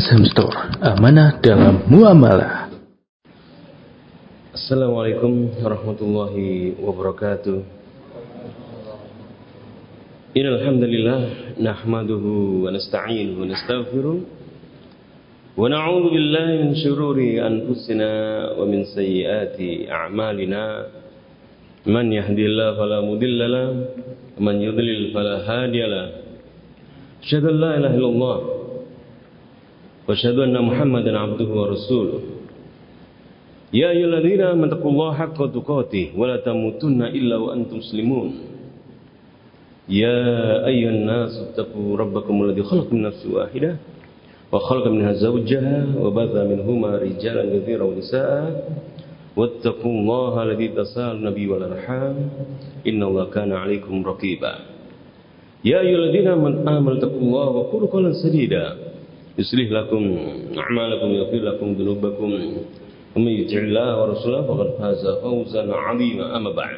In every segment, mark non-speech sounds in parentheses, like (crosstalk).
Azham Store, amanah dalam muamalah. Assalamualaikum warahmatullahi wabarakatuh. Innal hamdalillah nahmaduhu wa nasta'inuhu wa nastaghfiruh wa na'udzu billahi min shururi anfusina wa min sayyiati a'malina. Man yahdihillahu fala mudilla lahu wa man yudlil fala hadiya lahu. Asyhadu an la ilaha illallah wa asyhadu anna Muhammadan 'abduhu wa rasuluh. يا أيها الذين آمنوا اتقوا الله حق تقاته ولا تموتن إلا وأنتم مسلمون يا أيها الناس اتقوا ربكم الذي خلق من نفس واحدة وخلق منها زوجها وبث منهما رجالا كثيرا ونساء واتقوا الله الذي تساءل النبي والأرحام إن الله كان عليكم رقيبا يا أيها الذين آمنوا اتقوا الله وقولوا قولا سديدا يصلح لكم أعمالكم ويغفر لكم ذنوبكم. ومن يطع الله ورسوله فقد فاز فوزا عظيما. أما بعد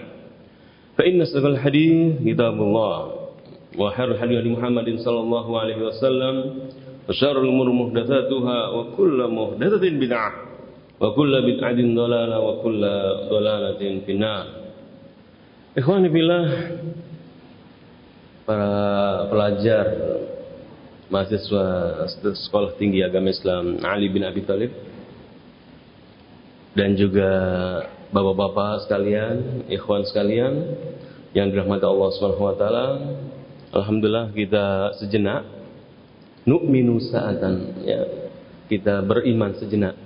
فإن أصدق الحديث كتاب الله وخير الحديث محمد صلى الله عليه وسلم وشر الأمور محدثاتها وكل محدثة بدعة وكل بدعة ضلالة وكل ضلالة في النار. Ikhwani billah para pelajar mahasiswa sekolah tinggi agama Islam Ali bin Abi Thalib dan juga bapak-bapak sekalian, ikhwan sekalian yang dirahmati Allah Subhanahu wa taala. Alhamdulillah kita sejenak nu'minu sa'atan ya. Kita beriman sejenak.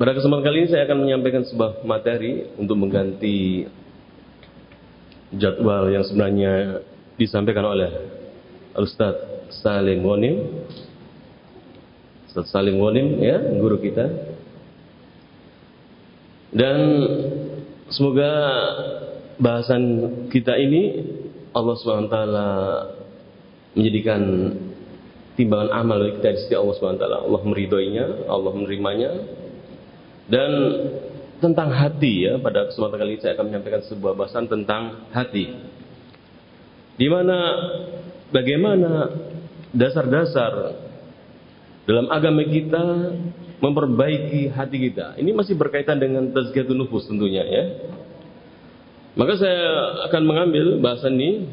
Pada kesempatan kali ini saya akan menyampaikan sebuah materi untuk mengganti jadwal yang sebenarnya disampaikan oleh Ustaz Salim Wonim. Ustaz Salim Wonim ya, guru kita dan semoga bahasan kita ini Allah SWT menjadikan timbangan amal bagi kita di sisi Allah SWT. Allah meridhoinya, Allah menerimanya. Dan tentang hati ya, pada kesempatan kali ini saya akan menyampaikan sebuah bahasan tentang hati. Di mana bagaimana dasar-dasar dalam agama kita memperbaiki hati kita. Ini masih berkaitan dengan tazkiyatun nufus tentunya ya. Maka saya akan mengambil bahasan ini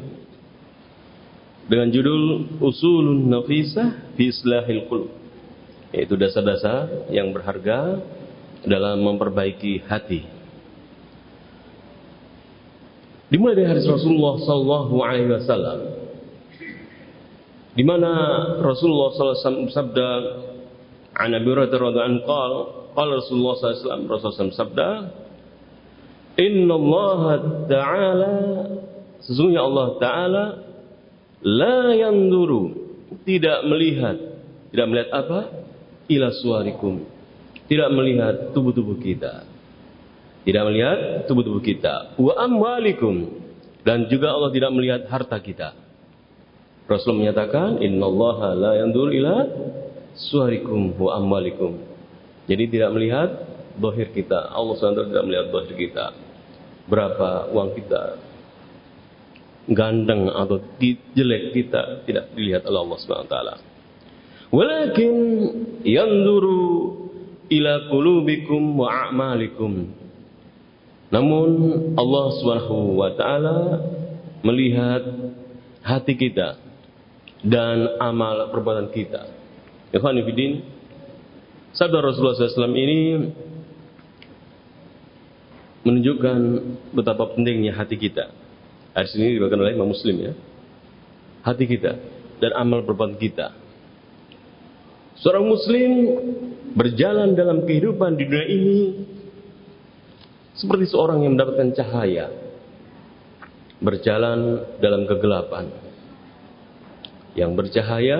dengan judul Usulun Nafisah fi Islahil Qulub. Yaitu dasar-dasar yang berharga dalam memperbaiki hati. Dimulai dari hadis Rasulullah sallallahu alaihi wasallam di mana Rasulullah wasallam bersabda An Abi Hurairah radhiyallahu anhu qala Rasulullah wasallam Rasulullah sabda Inna Allah Ta'ala Sesungguhnya Allah Ta'ala La yanduru Tidak melihat Tidak melihat apa? Ila suarikum. Tidak melihat tubuh-tubuh kita. Tidak melihat tubuh-tubuh kita. Wa amwalikum. Dan juga Allah tidak melihat harta kita Rasul menyatakan Inna Allah la yandur ila suarikum wa amwalikum. Jadi tidak melihat dohir kita. Allah SWT tidak melihat dohir kita. Berapa uang kita. Gandeng atau jelek kita tidak dilihat oleh Allah SWT. Walakin yanduru ila qulubikum wa a'malikum. Namun Allah Subhanahu wa taala melihat hati kita dan amal perbuatan kita. Ikhwanifidin, sabda Rasulullah SAW ini menunjukkan betapa pentingnya hati kita. Hadis ini dibawakan oleh Imam Muslim ya. Hati kita dan amal perbuatan kita. Seorang muslim berjalan dalam kehidupan di dunia ini seperti seorang yang mendapatkan cahaya. Berjalan dalam kegelapan. Yang bercahaya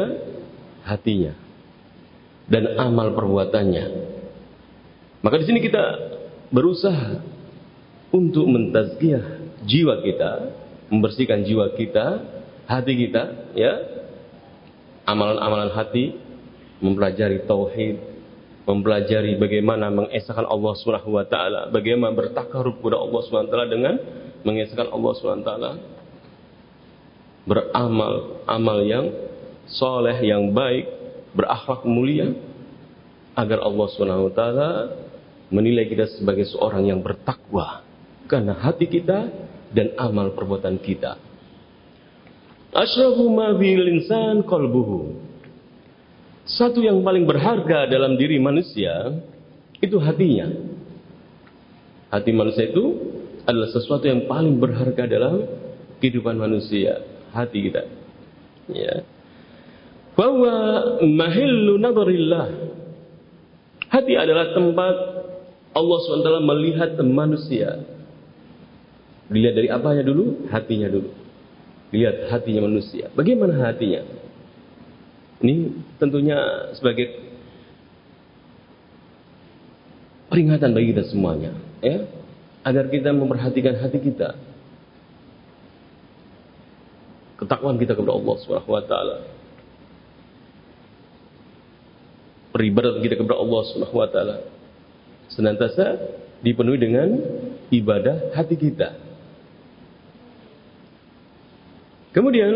hatinya dan amal perbuatannya. Maka di sini kita berusaha untuk mentazkiyah jiwa kita, membersihkan jiwa kita, hati kita, ya. Amalan-amalan hati, mempelajari tauhid, mempelajari bagaimana mengesahkan Allah Subhanahu wa taala, bagaimana bertakarub kepada Allah Subhanahu wa taala dengan mengesahkan Allah Subhanahu wa taala. Beramal amal yang soleh yang baik berakhlak mulia agar Allah SWT menilai kita sebagai seorang yang bertakwa karena hati kita dan amal perbuatan kita. Asyrafu ma insan qalbuhu. Satu yang paling berharga dalam diri manusia itu hatinya. Hati manusia itu adalah sesuatu yang paling berharga dalam kehidupan manusia, hati kita. Ya. Bahwa mahillu nadarillah. Hati adalah tempat Allah SWT melihat manusia. Dilihat dari apanya dulu? Hatinya dulu. Lihat hatinya manusia. Bagaimana hatinya? Ini tentunya sebagai peringatan bagi kita semuanya, ya, agar kita memperhatikan hati kita, ketakwaan kita kepada Allah Subhanahu wa taala. Peribadatan kita kepada Allah Subhanahu wa taala senantiasa dipenuhi dengan ibadah hati kita. Kemudian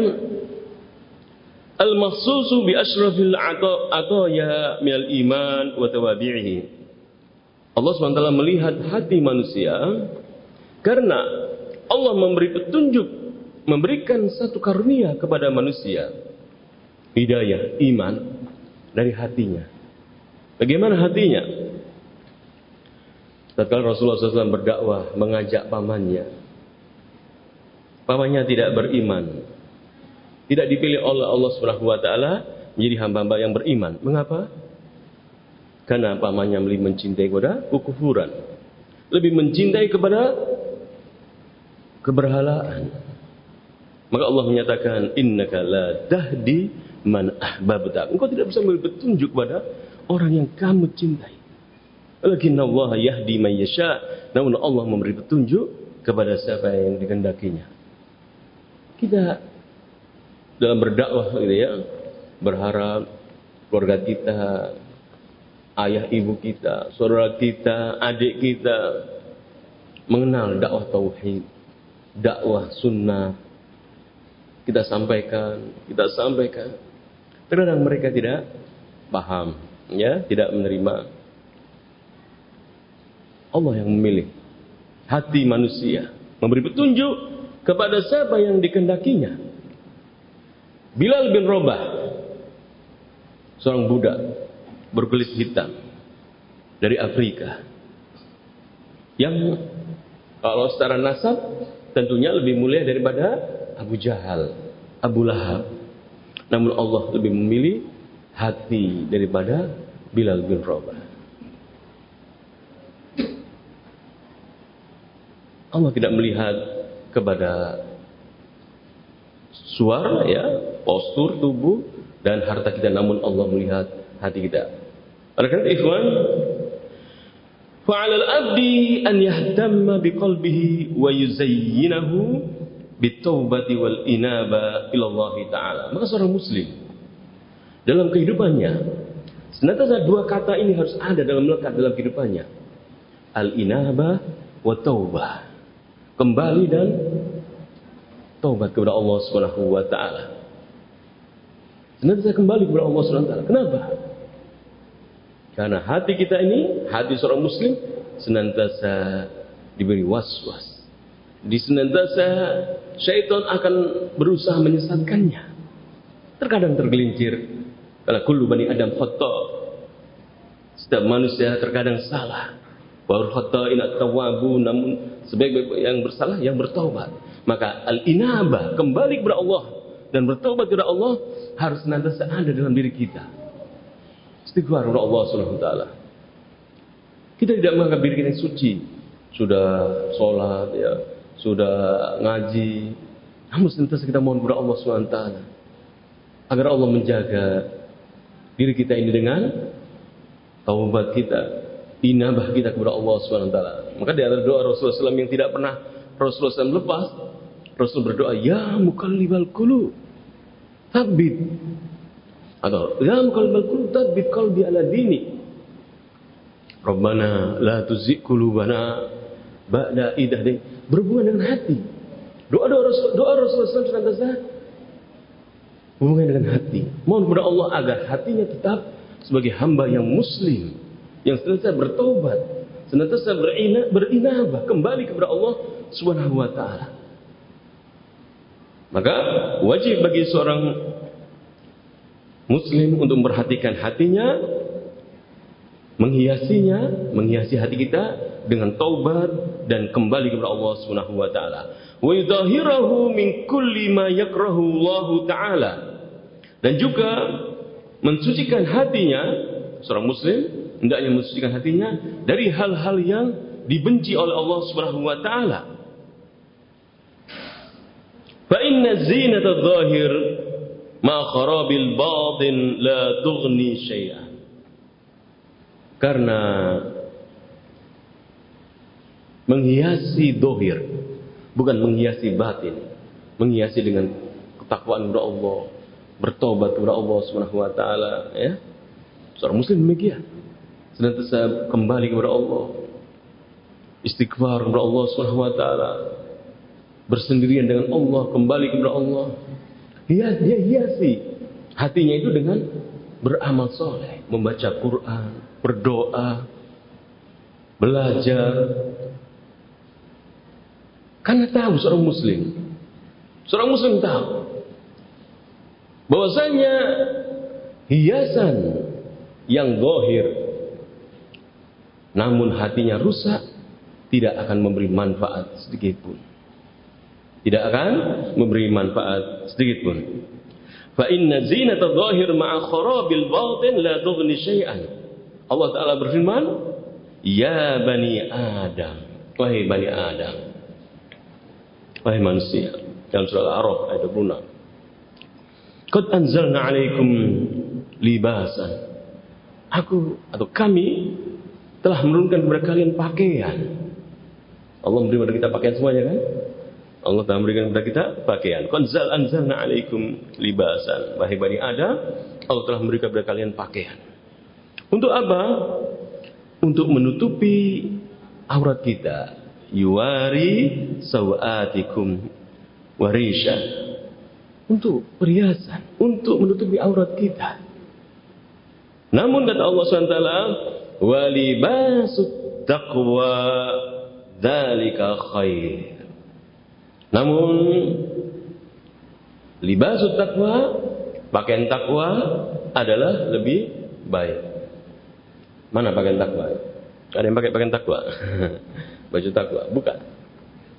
al-mahsusu bi asyrafil ataya minal iman wa tawabi'ihi. Allah SWT melihat hati manusia karena Allah memberi petunjuk, memberikan satu karunia kepada manusia. Hidayah, iman dari hatinya. Bagaimana hatinya? Tatkala Rasulullah SAW berdakwah mengajak pamannya. Pamannya tidak beriman. Tidak dipilih oleh Allah Subhanahu wa taala menjadi hamba-hamba yang beriman. Mengapa? Karena pamannya lebih mencintai kepada kekufuran. Lebih mencintai kepada keberhalaan. Maka Allah menyatakan innaka la tahdi man ahbabta. Engkau tidak bisa memberi petunjuk kepada orang yang kamu cintai. Lakin Allah yahdi man yasha. Namun Allah memberi petunjuk kepada siapa yang dikehendakinya. Kita dalam berdakwah gitu ya, berharap keluarga kita, ayah ibu kita, saudara kita, adik kita mengenal dakwah tauhid, dakwah sunnah. Kita sampaikan, kita sampaikan. Terkadang mereka tidak paham, ya, tidak menerima Allah yang memilih hati manusia, memberi petunjuk kepada siapa yang dikendakinya. Bilal bin Robah, seorang budak berkulit hitam dari Afrika, yang kalau secara nasab tentunya lebih mulia daripada Abu Jahal, Abu Lahab. Namun Allah lebih memilih hati daripada Bilal bin Rabah. Allah tidak melihat kepada suara ya, postur tubuh dan harta kita namun Allah melihat hati kita. Oleh karena ikhwan, fa'ala al-abdi an yahtamma biqalbihi wa yuzayyinahu bitaubati wal inaba ila Allah taala. Maka seorang muslim dalam kehidupannya senantiasa dua kata ini harus ada dalam melekat dalam kehidupannya. Al-inaba wa taubah kembali dan taubat kepada Allah Subhanahu wa taala. Senantiasa kembali kepada Allah Subhanahu wa taala. Kenapa? Karena hati kita ini, hati seorang muslim senantiasa diberi was-was. Di senantiasa syaitan akan berusaha menyesatkannya. Terkadang tergelincir karena kullu bani Adam khata. Setiap manusia terkadang salah. Wa khata'in at-tawwabu namun sebaik yang bersalah yang bertobat. Maka al-inabah kembali kepada Allah dan bertobat kepada Allah harus senantiasa ada dalam diri kita. Istighfar kepada Allah taala. Kita tidak menganggap diri kita suci. Sudah sholat ya, sudah ngaji. Namun senantiasa kita mohon kepada Allah taala agar Allah menjaga diri kita ini dengan taubat kita, inabah kita kepada Allah taala. Maka di antara doa Rasulullah SAW yang tidak pernah Rasulullah SAW lepas, Rasul berdoa, Ya mukallibal qulub, tabbit. Atau, Ya mukallibal qulub, tabbit qalbi ala dini. Rabbana la tuzigh qulubana ba'da idah Berhubungan dengan hati. Doa-doa Rasul, doa Rasulullah senantiasa hubungan dengan hati. Mohon kepada Allah agar hatinya tetap sebagai hamba yang muslim, yang senantiasa bertobat, senantiasa berina, berinabah kembali kepada Allah Subhanahu wa taala. Maka wajib bagi seorang muslim untuk memperhatikan hatinya, menghiasinya, menghiasi hati kita dengan taubat dan kembali kepada Allah Subhanahu wa taala. Wa yudahhirahu min kulli ma yakrahu Allah taala. Dan juga mensucikan hatinya seorang muslim hendaknya mensucikan hatinya dari hal-hal yang dibenci oleh Allah Subhanahu wa taala. Fa inna zinata adh-dhahir ma kharabil batin la tughni syai'a. Karena menghiasi dohir. Bukan menghiasi batin. Menghiasi dengan ketakwaan kepada Allah. Bertobat kepada Allah Subhanahu wa taala ya. Seorang muslim demikian. Senantiasa kembali kepada Allah. Istighfar kepada Allah Subhanahu wa taala. Bersendirian dengan Allah kembali kepada Allah. Dia dia hiasi hatinya itu dengan beramal soleh. Membaca Quran berdoa belajar karena tahu seorang muslim. Seorang muslim tahu bahwasanya hiasan yang zahir namun hatinya rusak tidak akan memberi manfaat sedikit pun. Tidak akan memberi manfaat sedikit pun. Fa inna zinata zahir ma'a kharabil batin la tughni syai'an. Allah taala berfirman, "Ya bani Adam, wahai bani Adam, Wahai manusia. Dalam surah Al-A'raf ayat 26. Qad anzalna alaikum libasan. Aku atau kami telah menurunkan kepada kalian pakaian. Allah memberi kepada kita pakaian semuanya kan? Allah telah memberikan kepada kita pakaian. Qad anzalna alaikum libasan. Wahai Bani Adam, Allah telah memberikan kepada kalian pakaian. Untuk apa? Untuk menutupi aurat kita yuwari sawatikum warisha untuk perhiasan, untuk menutupi aurat kita. Namun kata Allah SWT, walibasut taqwa dalika khair. Namun libasut taqwa, pakaian takwa adalah lebih baik. Mana pakaian takwa? Ada yang pakai pakaian takwa? (laughs) Baju takwa, bukan.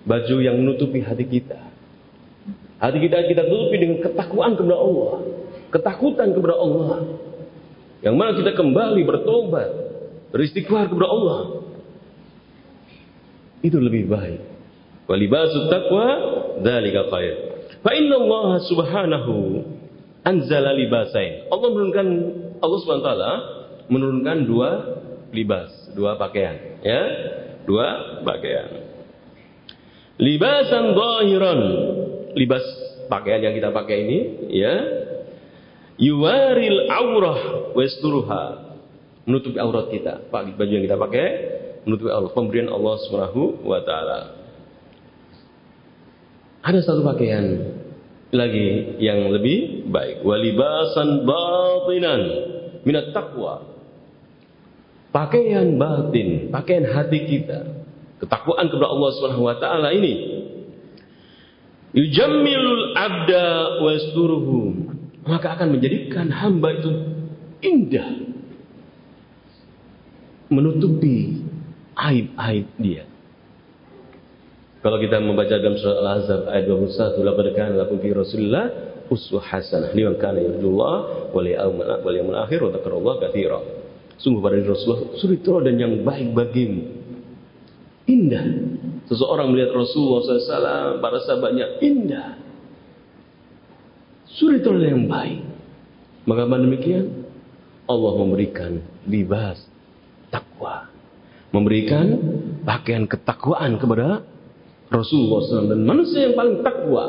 Baju yang menutupi hati kita. Hati kita kita tutupi dengan ketakwaan kepada Allah, ketakutan kepada Allah. Yang mana kita kembali bertobat, beristighfar kepada Allah. Itu lebih baik. Walibasu taqwa dzalika khair. Fa Allah Subhanahu anzala libasain. Allah menurunkan Allah Subhanahu wa taala menurunkan dua libas, dua pakaian, ya dua pakaian. Libasan zahiran, libas pakaian yang kita pakai ini, ya. Yuwaril aurah wasturuha, menutupi aurat kita. Baju yang kita pakai menutupi aurat. Pemberian Allah Subhanahu wa taala. Ada satu pakaian lagi yang lebih baik. Walibasan batinan minat taqwa pakaian batin, pakaian hati kita, ketakwaan kepada Allah Subhanahu wa taala ini yujammilul abda wasturuhu maka akan menjadikan hamba itu indah menutupi aib-aib dia. Kalau kita membaca dalam surah Al-Ahzab ayat 21, laqad kana lakum fi Rasulillah uswah hasanah liman kana yarjullah wal yawmal akhir wa dzakarallaha katsira. Sungguh pada Rasulullah suri dan yang baik bagimu. Indah. Seseorang melihat Rasulullah SAW, para sahabatnya indah. Suri yang baik. Maka demikian Allah memberikan libas takwa. Memberikan pakaian ketakwaan kepada Rasulullah SAW. Dan manusia yang paling takwa,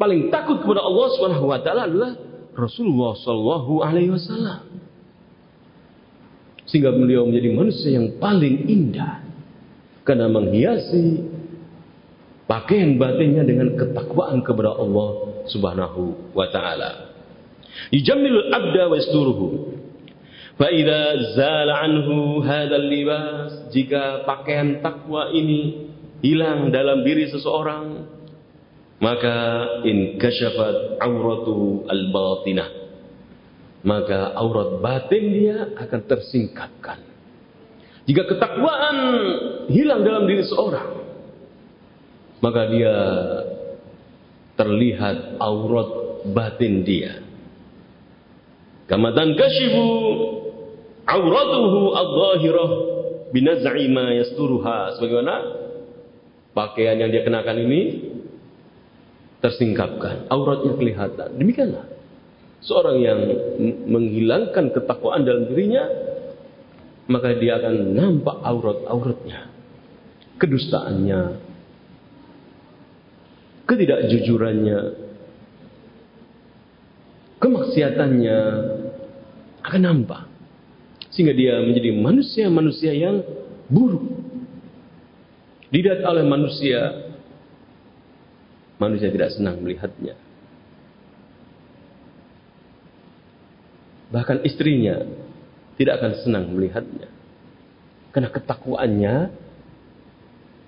paling takut kepada Allah SWT adalah Rasulullah SAW sehingga beliau menjadi manusia yang paling indah karena menghiasi pakaian batinnya dengan ketakwaan kepada Allah Subhanahu wa taala. Yujammilul abda wa yasturuhu. Fa idza zala anhu hadzal libas, jika pakaian takwa ini hilang dalam diri seseorang, maka in kasyafat auratu al-batinah. Maka aurat batin dia akan tersingkapkan. Jika ketakwaan hilang dalam diri seorang, maka dia terlihat aurat batin dia. Kama kashifu auratuhu adh-dhahirah binaz'i ma yasturuha. Sebagaimana pakaian yang dia kenakan ini tersingkapkan, auratnya kelihatan. Demikianlah seorang yang menghilangkan ketakwaan dalam dirinya, maka dia akan nampak aurat-auratnya, kedustaannya, ketidakjujurannya, kemaksiatannya akan nampak. Sehingga dia menjadi manusia-manusia yang buruk. Dilihat oleh manusia, manusia tidak senang melihatnya. Bahkan istrinya tidak akan senang melihatnya. Karena ketakwaannya,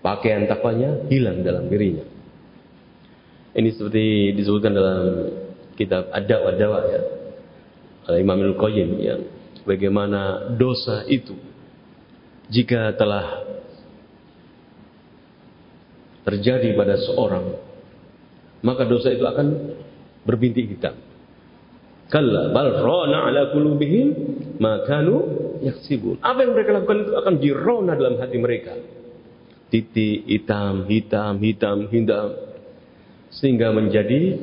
pakaian takwanya hilang dalam dirinya. Ini seperti disebutkan dalam kitab Ad-Dawa ya. Oleh Imam Al-Qayyim yang bagaimana dosa itu jika telah terjadi pada seorang maka dosa itu akan berbintik hitam. Kalla bal rana ala qulubihim ma kanu yaksibun. Apa yang mereka lakukan itu akan dirona dalam hati mereka. Titik hitam, hitam, hitam, hitam sehingga menjadi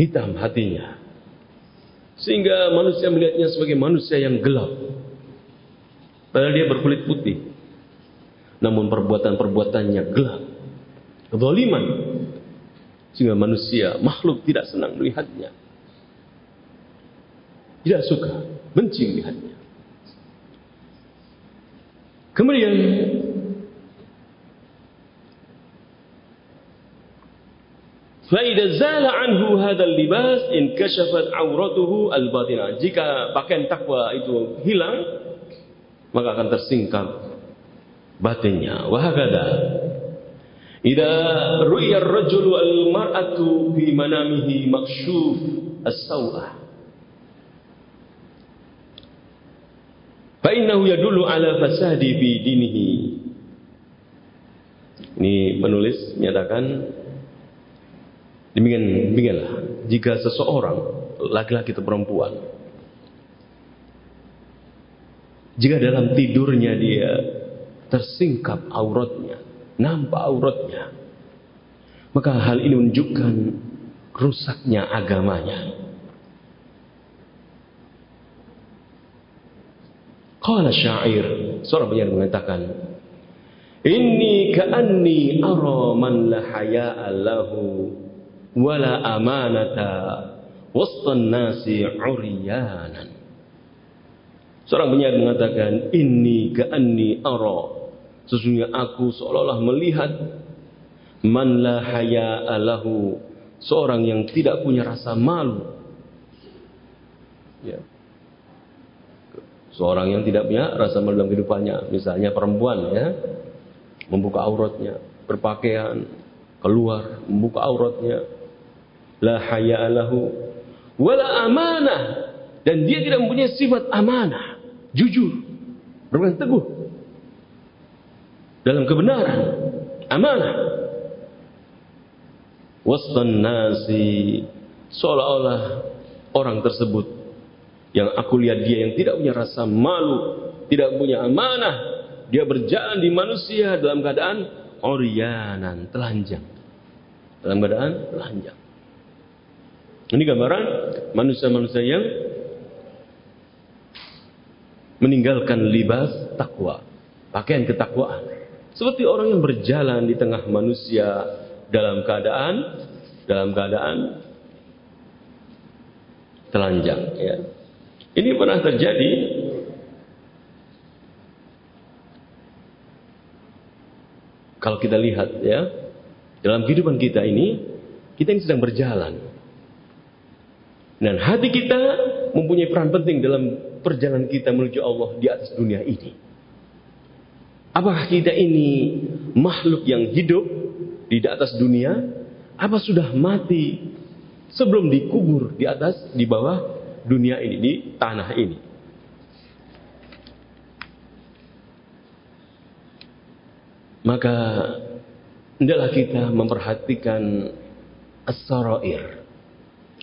hitam hatinya. Sehingga manusia melihatnya sebagai manusia yang gelap. Padahal dia berkulit putih. Namun perbuatan-perbuatannya gelap. Kezaliman. Sehingga manusia, makhluk tidak senang melihatnya. Tidak suka, benci melihatnya. Kemudian فإذا زال عنه هذا اللباس انكشفت عورته الباطنة jika pakaian takwa itu hilang maka akan tersingkap batinnya wahakada idza ru'ya ar-rajulu al-mar'atu fi manamihi makshuf as-sawah Fa innahu yadullu ala fasadi fi dinihi ini penulis menyatakan Demikian, demikianlah. Jika seseorang, laki-laki atau perempuan, jika dalam tidurnya dia tersingkap auratnya, nampak auratnya, maka hal ini menunjukkan rusaknya agamanya. Qala syair, seorang penyair mengatakan, Inni ka'anni ara man la haya'a lahu wala amanata wastan nasi uriyanan. Seorang penyair mengatakan, Inni ka'anni ara. Sesungguhnya aku seolah-olah melihat man la haya'a lahu. Seorang yang tidak punya rasa malu. Ya. Seorang yang tidak punya rasa malu dalam kehidupannya. Misalnya perempuan ya. Membuka auratnya. Berpakaian. Keluar. Membuka auratnya la haya'alahu wala amanah dan dia tidak mempunyai sifat amanah, jujur, berpegang teguh dalam kebenaran, amanah. Wastan nasi seolah-olah orang tersebut yang aku lihat dia yang tidak punya rasa malu, tidak punya amanah, dia berjalan di manusia dalam keadaan orianan, telanjang. Dalam keadaan telanjang. Ini gambaran manusia-manusia yang meninggalkan libas takwa, pakaian ketakwaan. Seperti orang yang berjalan di tengah manusia dalam keadaan dalam keadaan telanjang ya. Ini pernah terjadi kalau kita lihat ya dalam kehidupan kita ini kita ini sedang berjalan Dan hati kita mempunyai peran penting dalam perjalanan kita menuju Allah di atas dunia ini. Apakah kita ini makhluk yang hidup di atas dunia? Apa sudah mati sebelum dikubur di atas, di bawah dunia ini, di tanah ini? Maka hendaklah kita memperhatikan as-sarair.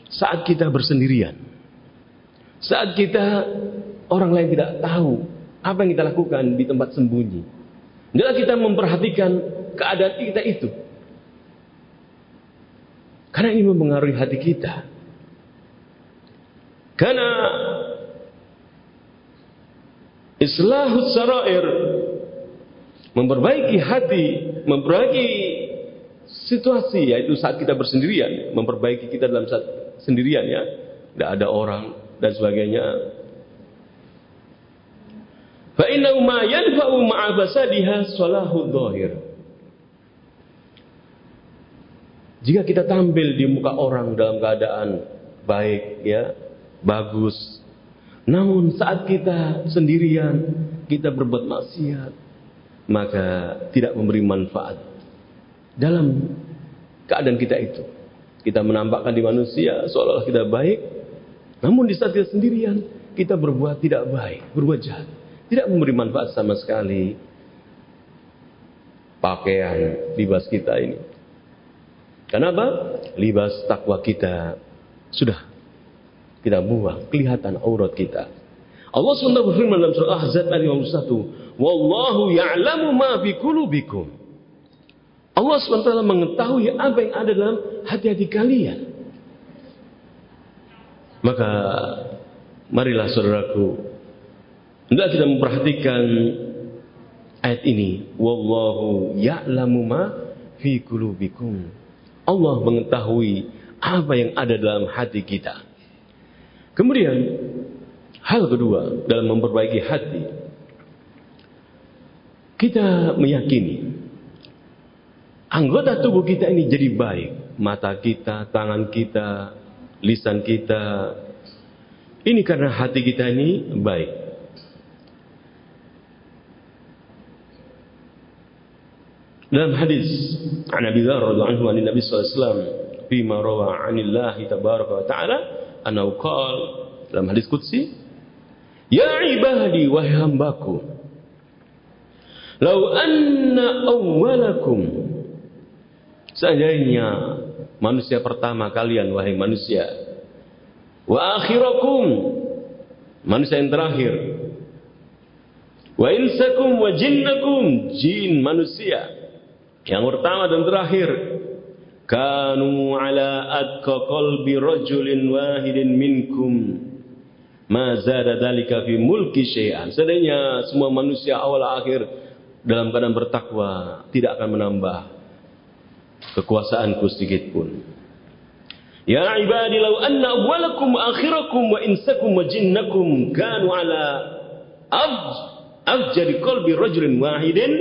Saat kita bersendirian. Saat kita orang lain tidak tahu apa yang kita lakukan di tempat sembunyi. Hendaklah kita memperhatikan keadaan kita itu. Karena ini mempengaruhi hati kita. Karena islahus sarair memperbaiki hati, memperbaiki situasi yaitu saat kita bersendirian, memperbaiki kita dalam saat sendirian ya, tidak ada orang dan sebagainya. Ma yanfa'u salahu. Jika kita tampil di muka orang dalam keadaan baik ya, bagus. Namun saat kita sendirian, kita berbuat maksiat, maka tidak memberi manfaat dalam keadaan kita itu. Kita menampakkan di manusia seolah-olah kita baik, namun di saat kita sendirian kita berbuat tidak baik, berbuat jahat, tidak memberi manfaat sama sekali. Pakaian, libas kita ini. Kenapa? Libas takwa kita sudah kita buang, kelihatan aurat kita. Allah SWT berfirman dalam surah Ahzab ayat 51, Wallahu ya'lamu ma fi qulubikum. Allah SWT mengetahui apa yang ada dalam hati-hati kalian. Maka marilah saudaraku, hendak kita memperhatikan ayat ini. Wallahu ya'lamu ma fi qulubikum. Allah mengetahui apa yang ada dalam hati kita. Kemudian hal kedua dalam memperbaiki hati kita meyakini anggota tubuh kita ini jadi baik. Mata kita, tangan kita, lisan kita. Ini karena hati kita ini baik. Dalam hadis an Dzar radhiyallahu anhu Nabi sallallahu alaihi wasallam fima rawa 'anillah tabaraka wa ta'ala annahu qala dalam hadis qudsi ya ibadi wahai hambaku Lau anna awwalakum Seandainya manusia pertama kalian wahai manusia wa akhirakum manusia yang terakhir wa insakum wa jinnakum jin manusia yang pertama dan terakhir kanu ala adqa qalbi rajulin wahidin minkum ma zada dalika fi mulki syai'an seandainya semua manusia awal akhir dalam keadaan bertakwa tidak akan menambah kekuasaanku sedikit pun. Ya ibadi law anna awwalakum akhirakum wa insakum wa jinnakum kanu ala afjari qalbi rajulin wahidin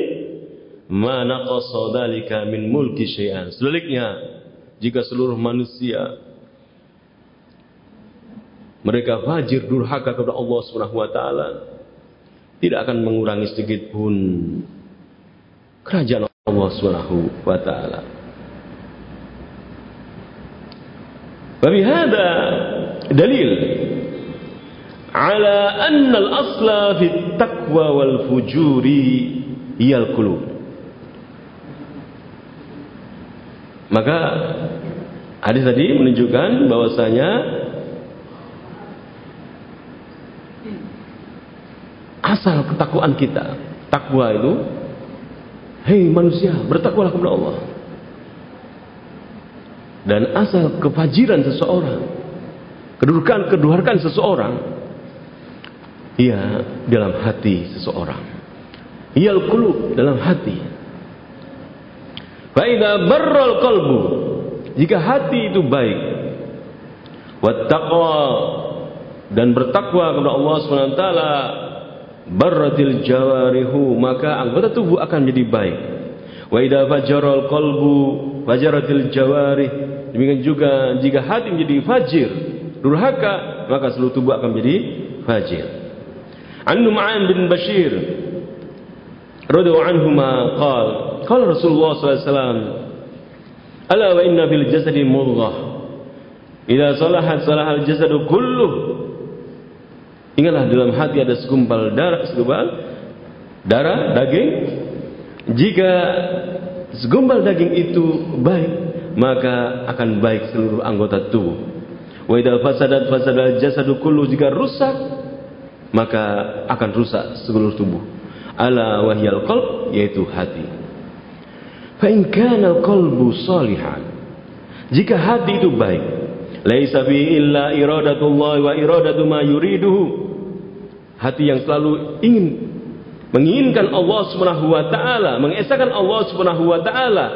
ma naqasa dhalika min mulki syai'an. Sebaliknya, jika seluruh manusia mereka fajir durhaka kepada Allah Subhanahu wa taala, tidak akan mengurangi sedikit pun kerajaan Allah Subhanahu wa taala. وبهذا دليل على أن الأصل في التقوى والفجور هي القلوب Maka hadis tadi menunjukkan bahwasanya asal ketakwaan kita. Takwa itu, hei manusia, bertakwalah kepada Allah. Dan asal kefajiran seseorang, kedudukan kedudukan seseorang, ia dalam hati seseorang. Ia kulub dalam hati. Faida barral kalbu, jika hati itu baik, wattaqwa dan bertakwa kepada Allah swt barratil jawarihu maka anggota tubuh akan menjadi baik wa idza fajaral qalbu fajaratil jawarih demikian juga jika hati menjadi fajir durhaka, maka seluruh tubuh akan menjadi fajir. An Nu'man bin Bashir radhiyallahu anhu ma qala qala Rasulullah wasallam ala wa inna fil jasadi mudghah idza salahat salahal jasadu kulluh Ingatlah dalam hati ada segumpal darah, segumpal darah, daging. Jika segumpal daging itu baik, maka akan baik seluruh anggota tubuh. Wa idza fasadat fasadal jasadu kullu jika rusak maka akan rusak seluruh tubuh. Ala wahyal qalb yaitu hati. Fa in kana qalbu salihan jika hati itu baik laisa fi illa iradatullah wa iradatu ma yuriduhu hati yang selalu ingin menginginkan Allah Subhanahu wa taala, mengesahkan Allah Subhanahu wa taala,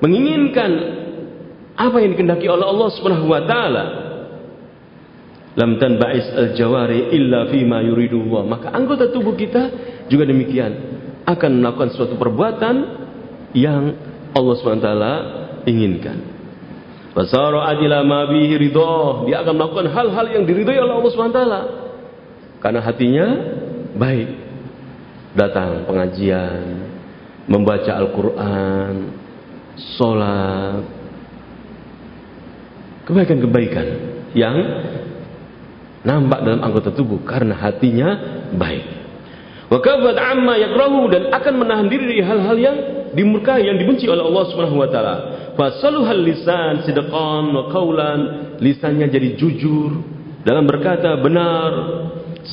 menginginkan apa yang dikehendaki oleh Allah Subhanahu wa taala. Lam tanba'is al-jawari illa fima yuridullah. Maka anggota tubuh kita juga demikian akan melakukan suatu perbuatan yang Allah taala inginkan. Fasara adila ma bihi ridha. Dia akan melakukan hal-hal yang diridhai oleh Allah taala. Karena hatinya baik. Datang pengajian, membaca Al-Quran, sholat, kebaikan-kebaikan yang nampak dalam anggota tubuh karena hatinya baik. Wakafat amma yakrahu dan akan menahan diri dari hal-hal yang dimurkai yang dibenci oleh Allah Subhanahu wa taala. Fasaluhal lisan sidqan wa qawlan, lisannya jadi jujur dalam berkata benar,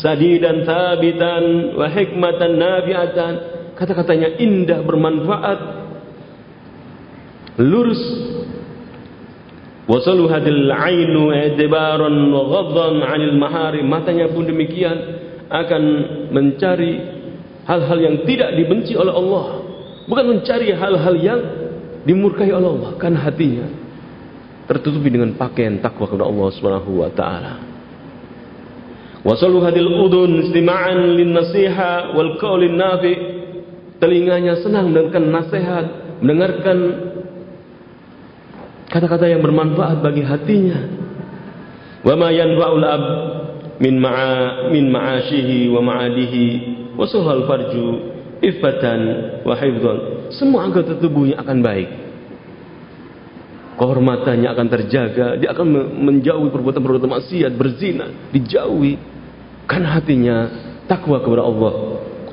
sadidan thabitan wa hikmatan nafi'atan kata-katanya indah bermanfaat lurus. Wasalu hadil ainu i'tibaran wa ghaddan 'anil mahari matanya pun demikian akan mencari hal-hal yang tidak dibenci oleh Allah bukan mencari hal-hal yang dimurkai oleh Allah kan hatinya tertutupi dengan pakaian takwa kepada Allah Subhanahu wa taala Wasalu hadil udun istima'an lin nasiha wal qaulin nafi. Telinganya senang mendengarkan nasihat, mendengarkan kata-kata yang bermanfaat bagi hatinya. Wa ma yanfa'ul ab min ma'a min ma'ashihi wa ma'adihi wa suhal farju ifatan wa hifdhan. Semua anggota tubuhnya akan baik. Kehormatannya akan terjaga, dia akan menjauhi perbuatan-perbuatan maksiat, berzina, dijauhi kan hatinya takwa kepada Allah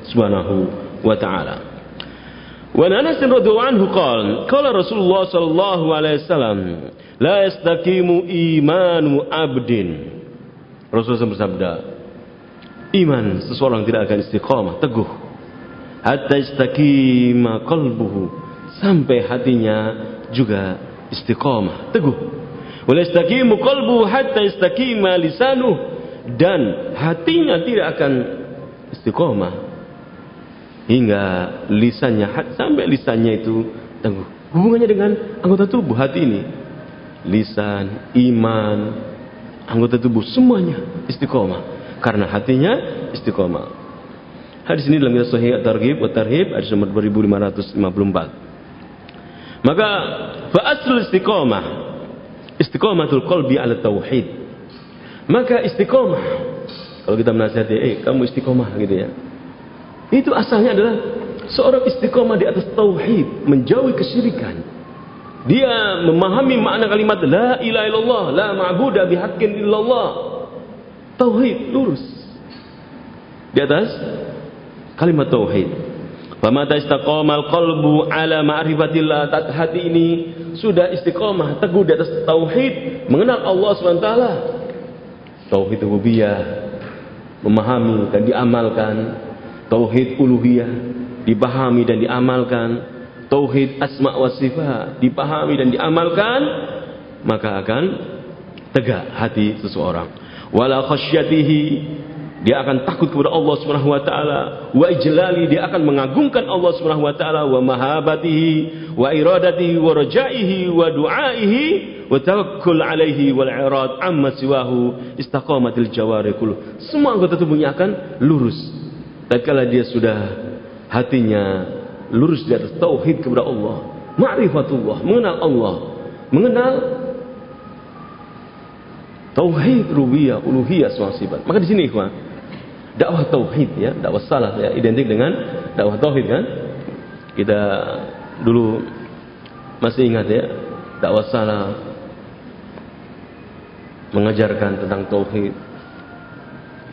Subhanahu wa taala. Wa Anas radhiyallahu anhu qala qala Rasulullah sallallahu alaihi wasallam la yastaqimu imanu abdin Rasulullah bersabda iman seseorang tidak akan istiqamah teguh hatta istaqima qalbuhu. Sampai hatinya juga istiqamah teguh. Wa yastaqimu qalbuhu hatta istaqima lisanuhu dan hatinya tidak akan istiqomah hingga lisannya sampai lisannya itu tangguh. Hubungannya dengan anggota tubuh hati ini, lisan, iman, anggota tubuh semuanya istiqomah karena hatinya istiqomah. Hadis ini dalam Sahih At-Targhib wa Tarhib hadis nomor 2554. Maka fa aslu istiqomah istiqomatul qalbi ala tauhid maka istiqomah. Kalau kita menasihati, eh kamu istiqomah gitu ya. Itu asalnya adalah seorang istiqomah di atas tauhid, menjauhi kesyirikan. Dia memahami makna kalimat la ilaha illallah, la ma'budu bihaqqin illallah. Tauhid lurus. Di atas kalimat tauhid. Famata istaqamal qalbu ala ma'rifatillah. Hati ini sudah istiqomah, teguh di atas tauhid, mengenal Allah SWT tauhid rububiyah memahami dan diamalkan. Tauhid uluhiyah dipahami dan diamalkan. Tauhid asma wa sifat dipahami dan diamalkan. Maka akan tegak hati seseorang. Wala khasyatihi dia akan takut kepada Allah Subhanahu wa taala. Wa ijlali dia akan mengagungkan Allah Subhanahu wa taala. Wa mahabatihi wa iradatihi wa rajaihi wa duaihi wa tawakkul alaihi wal irad. Amma siwahu istaqamatil jawari kullu. Semua anggota tubuhnya akan lurus. Tatkala dia sudah hatinya lurus di atas tauhid kepada Allah ma'rifatullah mengenal Allah mengenal Tauhid rububiyah, uluhiyah, sifat. Maka di sini ikhwan, dakwah tauhid ya, dakwah salah ya, identik dengan dakwah tauhid kan? Kita dulu masih ingat ya, dakwah salah mengajarkan tentang tauhid.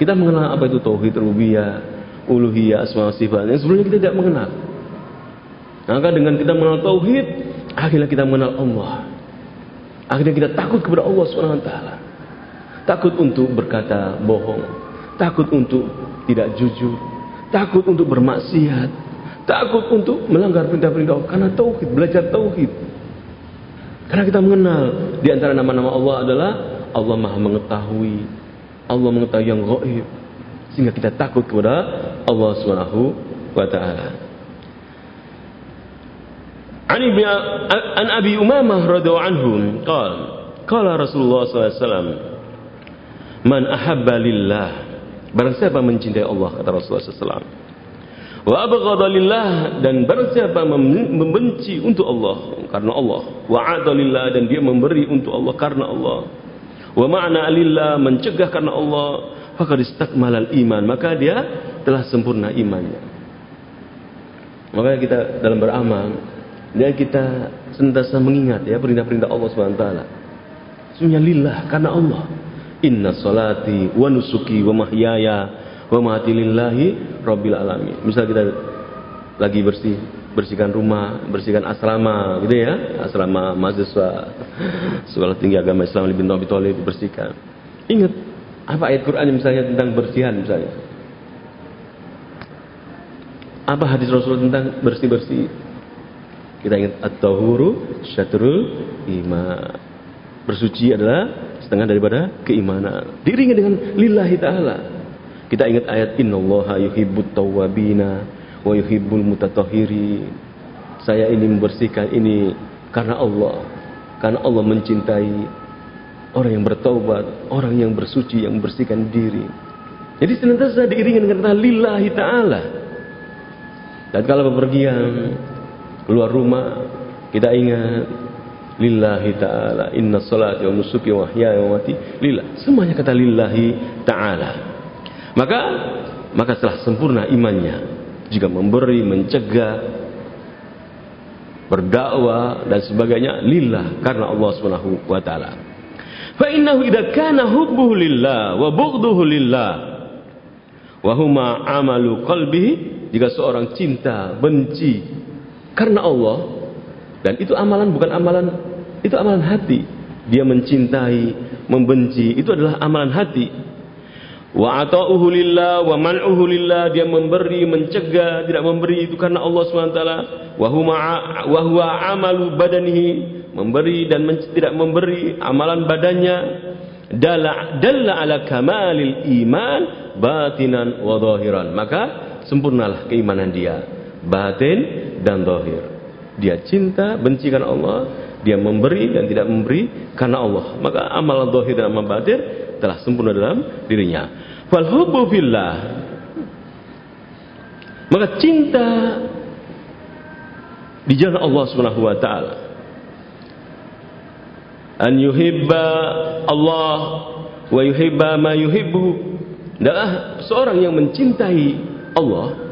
Kita mengenal apa itu tauhid rububiyah, uluhiyah, asma sifat. Yang sebelumnya kita tidak mengenal. Maka dengan kita mengenal tauhid, akhirnya kita mengenal Allah. Akhirnya kita takut kepada Allah taala. Takut untuk berkata bohong, takut untuk tidak jujur, takut untuk bermaksiat, takut untuk melanggar perintah-perintah Allah. Karena tauhid, belajar tauhid. Karena kita mengenal di antara nama-nama Allah adalah Allah Maha mengetahui, Allah mengetahui yang gaib sehingga kita takut kepada Allah Subhanahu wa taala. An Abi radhiyallahu anhu qala qala Rasulullah sallallahu alaihi wasallam Man ahabba lillah Barang siapa mencintai Allah kata Rasulullah SAW Wa abghada lillah dan barang siapa membenci untuk Allah karena Allah. Wa adalillah dan dia memberi untuk Allah karena Allah. Wa ma'na lillah mencegah karena Allah. Faqad istakmalal iman maka dia telah sempurna imannya. Makanya kita dalam beramal dan kita senantiasa mengingat ya perintah-perintah Allah Subhanahu wa taala. Semuanya lillah karena Allah Inna salati wa nusuki wa mahyaya wa mati lillahi rabbil alamin. Misal kita lagi bersih bersihkan rumah, bersihkan asrama gitu ya, asrama mahasiswa sekolah tinggi agama Islam bin Abi Thalib bersihkan. Ingat apa ayat Quran misalnya tentang bersihan misalnya. Apa hadis Rasul tentang bersih-bersih? Kita ingat at-tahuru syatrul iman. Bersuci adalah setengah daripada keimanan. Diringi dengan lillahi ta'ala. Kita ingat ayat innallaha yuhibbut tawwabina wa yuhibbul mutatahhiri. Saya ini membersihkan ini karena Allah. Karena Allah mencintai orang yang bertaubat, orang yang bersuci, yang membersihkan diri. Jadi senantiasa diiringi dengan kata lillahi ta'ala. Dan kalau bepergian keluar rumah, kita ingat lillahi ta'ala. Inna salati wa nusuki wa mahyaya wa mati lillah. Semuanya kata lillahi ta'ala. Maka maka setelah sempurna imannya. Jika memberi mencegah berdakwah dan sebagainya lillah. Karena Allah Subhanahu wa taala. Fa innahu idza kana hubbuhu lillah wa bughduhu lillah. Wa huma amalu qalbihi. Jika seorang cinta benci karena Allah dan itu amalan bukan amalan itu amalan hati. Dia mencintai, membenci, itu adalah amalan hati. Wa ata'uhu lillah wa man'uhu lillah, dia memberi, mencegah, tidak memberi itu karena Allah SWT. Wa wa huwa amalu badanihi, memberi dan tidak memberi amalan badannya. Dalla dalla ala kamalil iman batinan wa zahiran. Maka sempurnalah keimanan dia, batin dan zahir. Dia cinta, benci karena Allah, dia memberi dan tidak memberi karena Allah. Maka amal zahir dan amal batin telah sempurna dalam dirinya. Fal hubbu. Maka cinta di jalan Allah Subhanahu wa taala. An yuhibba Allah wa yuhibba ma yuhibbu. Adalah seorang yang mencintai Allah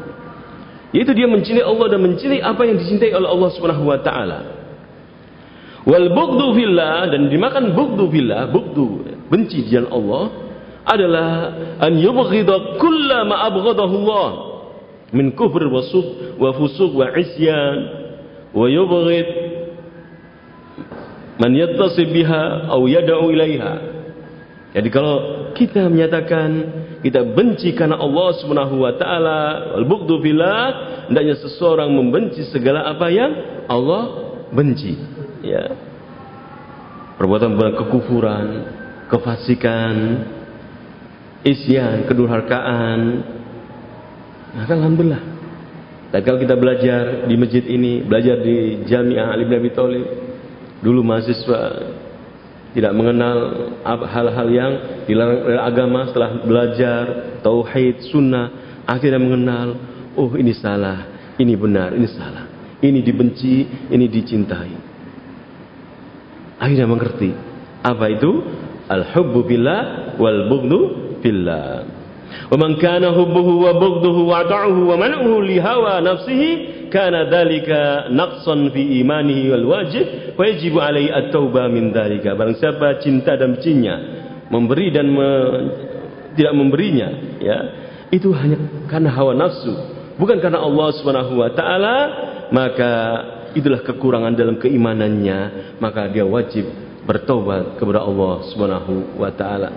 yaitu dia mencintai Allah dan mencintai apa yang dicintai oleh Allah Subhanahu wa taala. Wal bugdu fillah dan dimakan bugdu fillah, bugdu benci jalan Allah adalah an yubghida kulla ma abghadahu Allah min kufr wa suf wa fusuq wa isyan wa yubghid man yattasib biha atau yad'u ilaiha. Jadi kalau kita menyatakan kita benci karena Allah Subhanahu wa taala, al bugdu fillah, hendaknya seseorang membenci segala apa yang Allah benci ya perbuatan-perbuatan kekufuran, kefasikan, isyan, kedurhakaan. Nah, alhamdulillah. Dan kalau kita belajar di masjid ini, belajar di Jami'ah Ali bin Abi Thalib, dulu mahasiswa tidak mengenal hal-hal yang dilarang oleh agama setelah belajar tauhid, sunnah, akhirnya mengenal, oh ini salah, ini benar, ini salah. Ini dibenci, ini dicintai akhirnya mengerti apa itu Al-hubbu billah wal bughdu billah. Wa man kana hubbuhu wa bughduhu wa ta'uhu wa man'uhu li hawa nafsihi kana dhalika naqsan fi imanihi wal wajib wa yajibu alaihi at-taubah min dhalika. Barang siapa cinta dan bencinya, memberi dan me, tidak memberinya, ya, itu hanya karena hawa nafsu, bukan karena Allah Subhanahu wa taala, maka itulah kekurangan dalam keimanannya, maka dia wajib bertobat kepada Allah Subhanahu wa taala.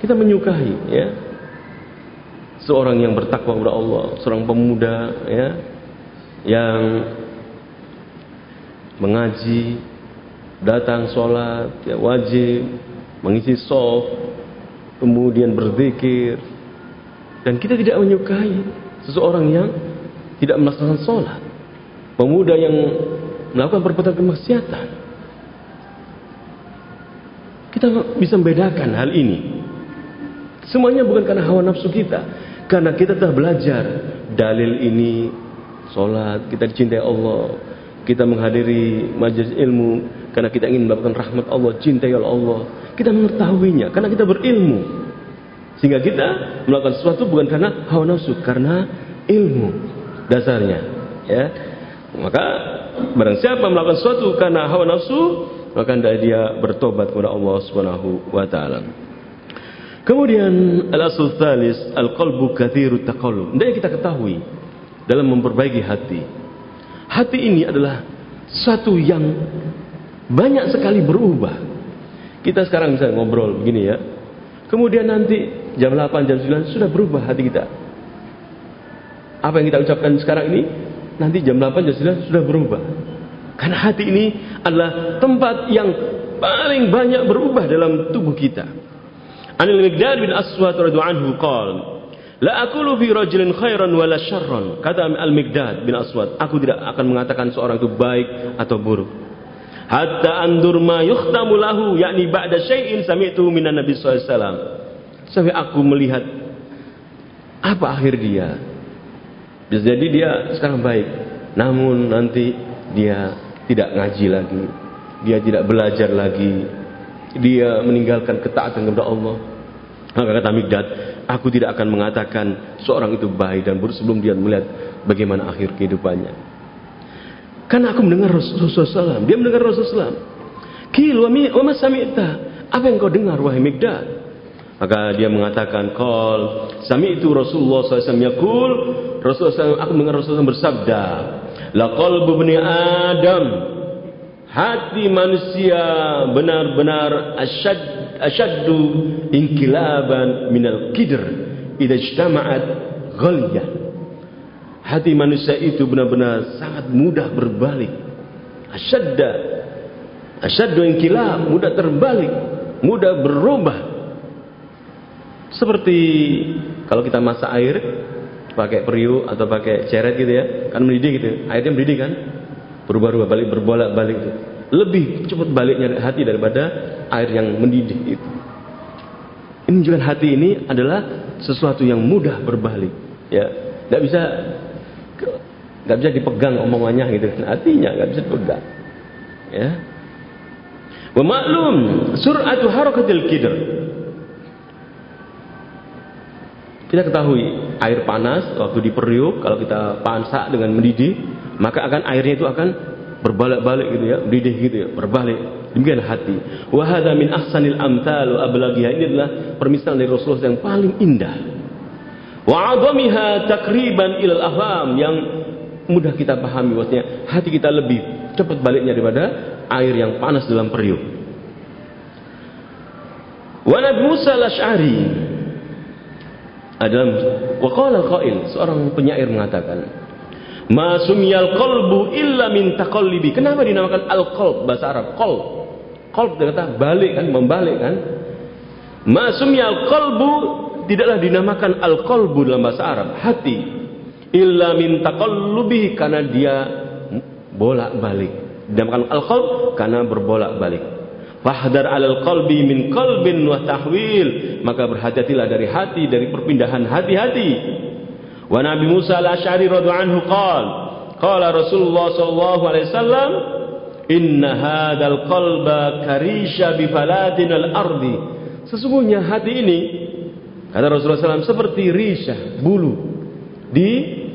Kita menyukai ya. Seorang yang bertakwa kepada Allah, seorang pemuda ya yang mengaji, datang sholat, ya wajib, mengisi soft, kemudian berzikir, dan kita tidak menyukai seseorang yang tidak melaksanakan sholat, pemuda yang melakukan perbuatan kemaksiatan. Kita bisa membedakan hal ini. Semuanya bukan karena hawa nafsu kita, karena kita telah belajar dalil ini sholat, kita dicintai Allah, kita menghadiri majelis ilmu karena kita ingin mendapatkan rahmat Allah, cintai Allah. Kita mengetahuinya karena kita berilmu. Sehingga kita melakukan sesuatu bukan karena hawa nafsu, karena ilmu dasarnya. Ya, maka barang siapa melakukan sesuatu karena hawa nafsu, maka dia bertobat kepada Allah Subhanahu wa taala. Kemudian al-asl thalis al-qalbu kathiru taqallub. Dan kita ketahui dalam memperbaiki hati. Hati ini adalah satu yang banyak sekali berubah. Kita sekarang bisa ngobrol begini ya. Kemudian nanti jam 8, jam 9 sudah berubah hati kita. Apa yang kita ucapkan sekarang ini nanti jam 8, jam 9 sudah berubah. Karena hati ini adalah tempat yang paling banyak berubah dalam tubuh kita. Anil Miqdad bin Aswad radhiyallahu anhu qala La aqulu fi rajulin khairan wala syarran. Kata Al-Miqdad bin Aswad, aku tidak akan mengatakan seorang itu baik atau buruk. Hatta andur ma yukhtamu lahu yakni ba'da syai'in sami'tu minan Nabi wasallam. Sampai aku melihat apa akhir dia. Bisa jadi dia sekarang baik, namun nanti dia tidak ngaji lagi. Dia tidak belajar lagi. Dia meninggalkan ketaatan kepada Allah. Maka kata Migdad, aku tidak akan mengatakan seorang itu baik dan buruk sebelum dia melihat bagaimana akhir kehidupannya. Karena aku mendengar Rasulullah SAW. Dia mendengar Rasulullah SAW. Kil wa sami'ta. Apa yang kau dengar wahai Migdad? Maka dia mengatakan, Kal, sami itu Rasulullah SAW yakul, Rasulullah SAW, aku mendengar Rasulullah SAW bersabda, La qalbu bani Adam, hati manusia benar-benar asyad, asyaddu inkilaban minal kidr, idha ijtama'at ghaliyah. Hati manusia itu benar-benar sangat mudah berbalik. Asyadda, asyaddu inkilab, mudah terbalik, mudah berubah. Seperti kalau kita masak air pakai periuk atau pakai ceret gitu ya, kan mendidih gitu. Airnya mendidih kan? Berubah-ubah balik berbolak-balik itu. Lebih cepat baliknya hati daripada air yang mendidih itu. Ini menunjukkan hati ini adalah sesuatu yang mudah berbalik, ya. Tidak bisa nggak bisa dipegang omongannya gitu. Hatinya nggak bisa dipegang. Ya. Wa maklum sur'atu harakatil kidr Kita ketahui air panas waktu diperiuk kalau kita pansak dengan mendidih maka akan airnya itu akan berbalik-balik gitu ya, mendidih gitu ya, berbalik. Demikian hati. Wa hadza min ahsanil amthal wa ablaghiha. Ini adalah permisalan dari Rasulullah yang paling indah. Wa 'azamiha takriban ilal afham yang mudah kita pahami bahwasanya hati kita lebih cepat baliknya daripada air yang panas dalam periuk. Wa Nabi Musa al-Asy'ari adalah waqala qail seorang penyair mengatakan ma sumyal qalbu illa min taqallibi. Kenapa dinamakan al qalb bahasa Arab qalb. Qalb kata balik kan membalik kan? Ma sumyal qalbu tidaklah dinamakan al qalbu dalam bahasa Arab hati. Illa min taqallubi karena dia bolak-balik. Dinamakan al qalb karena berbolak-balik Fahdar alal qalbi min qalbin wa tahwil. Maka berhati-hatilah dari hati, dari perpindahan hati-hati. Wa Nabi Musa al-Asy'ari radhiyallahu anhu qala, qala Rasulullah sallallahu alaihi wasallam, Inna hadal qalba karisha bi al ardi. Sesungguhnya hati ini kata Rasulullah SAW seperti risha bulu di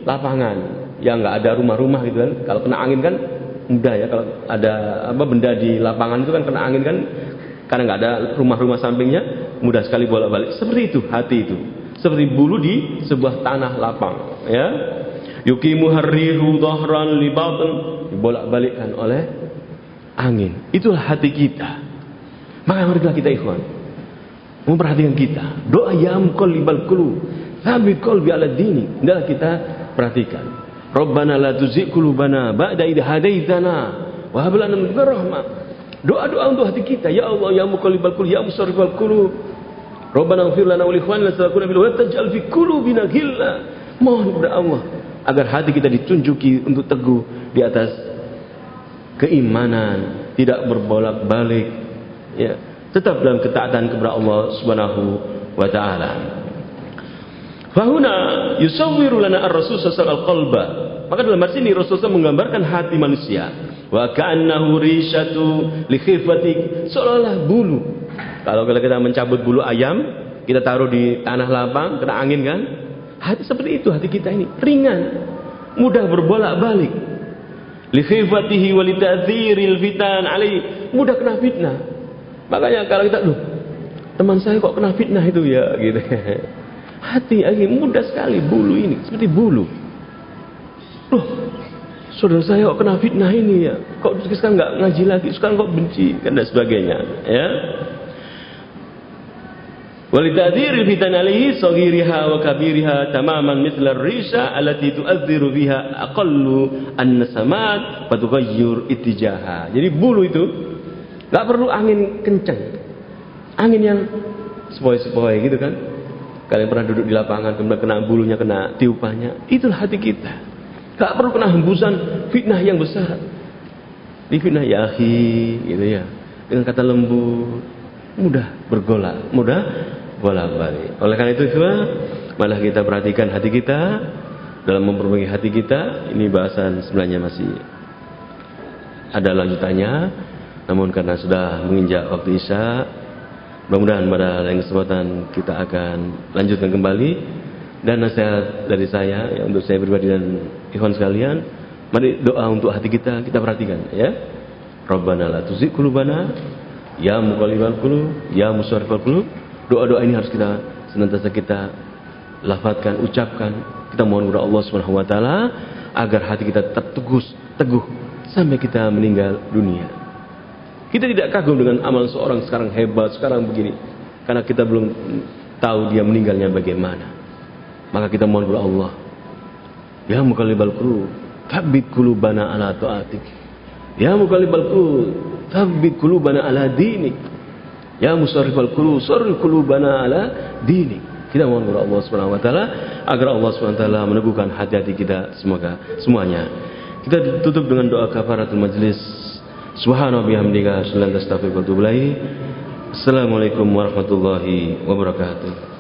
lapangan yang nggak ada rumah-rumah gitu kan. Kalau kena angin kan mudah ya kalau ada apa benda di lapangan itu kan kena angin kan karena nggak ada rumah-rumah sampingnya mudah sekali bolak-balik. Seperti itu hati itu. Seperti bulu di sebuah tanah lapang ya. Yukimu harrihu dhahran li dibolak-balikkan oleh angin. Itulah hati kita. Maka marilah kita ikhwan. Memperhatikan kita. Doa ya muqallibal qulub. Thabit qalbi ala dini. Hendaklah kita perhatikan. Rabbana la tuzigh qulubana ba'da idh hadaitana wa hab lana min rahmah. Doa-doa untuk hati kita. Ya Allah ya muqallibal qulub ya musarrifal qulub. Rabbana ighfir lana wa li ikhwanina sabaquna bil wa taj'al fi qulubina ghilla. Mohon kepada Allah agar hati kita ditunjuki untuk teguh di atas keimanan, tidak berbolak-balik, ya, tetap dalam ketaatan kepada Allah Subhanahu wa taala. Fahuna yusawwiru lana ar-rasul sallallahu qalba. Maka dalam hadis ini Rasulullah menggambarkan hati manusia. Wa ka'annahu rishatu li seolah-olah bulu. Kalau kita mencabut bulu ayam, kita taruh di tanah lapang, kena angin kan? Hati seperti itu hati kita ini, ringan, mudah berbolak-balik. Li khifatihi wa fitan alai. Mudah kena fitnah. Makanya kalau kita loh teman saya kok kena fitnah itu ya? Gitu. (laughs) Hati lagi mudah sekali bulu ini seperti bulu Loh, saudara saya kok kena fitnah ini ya? Kok sekarang nggak ngaji lagi? Sekarang kok benci? Kan dan sebagainya. Ya. Walitadir fitan alihi sagiriha wa kabiriha tamaman mitla risha alati tu'adhiru biha aqallu an-nasamat fatugayyur itijaha. Jadi bulu itu nggak perlu angin kencang. Angin yang sepoi-sepoi gitu kan. Kalian pernah duduk di lapangan kemudian kena bulunya kena tiupannya, itulah hati kita nggak perlu kena hembusan fitnah yang besar di fitnah ya gitu ya dengan kata lembut mudah bergolak mudah bolak-balik. Oleh karena itu, malah kita perhatikan hati kita dalam memperbaiki hati kita. Ini bahasan sebenarnya masih ada lanjutannya. Namun karena sudah menginjak waktu Isya, mudah-mudahan pada lain kesempatan kita akan lanjutkan kembali. Dan nasihat dari saya ya, untuk saya pribadi dan ikhwan sekalian, mari doa untuk hati kita kita perhatikan ya. Rabbana la tuzigh qulubana ya muqallibal qulub ya musarrifal qulub Doa-doa ini harus kita senantiasa kita lafadkan, ucapkan. Kita mohon kepada Allah Subhanahu wa taala agar hati kita tetap teguh, teguh sampai kita meninggal dunia. Kita tidak kagum dengan amal seorang sekarang hebat, sekarang begini. Karena kita belum tahu dia meninggalnya bagaimana. Maka kita mohon kepada Allah. Ya mukallibal qulub, tsabbit qulubana ala taatik. Ya mukallibal qulub, tsabbit qulubana ala dinik. Ya musarrifal qulub, sarrif qulubana ala dini. Kita mohon kepada Allah Subhanahu wa taala agar Allah Subhanahu wa taala meneguhkan hati-hati kita semoga semuanya. Kita tutup dengan doa kafaratul majlis. Subhanahu bihamdika, sallallahu alaihi wa Assalamualaikum warahmatullahi wabarakatuh.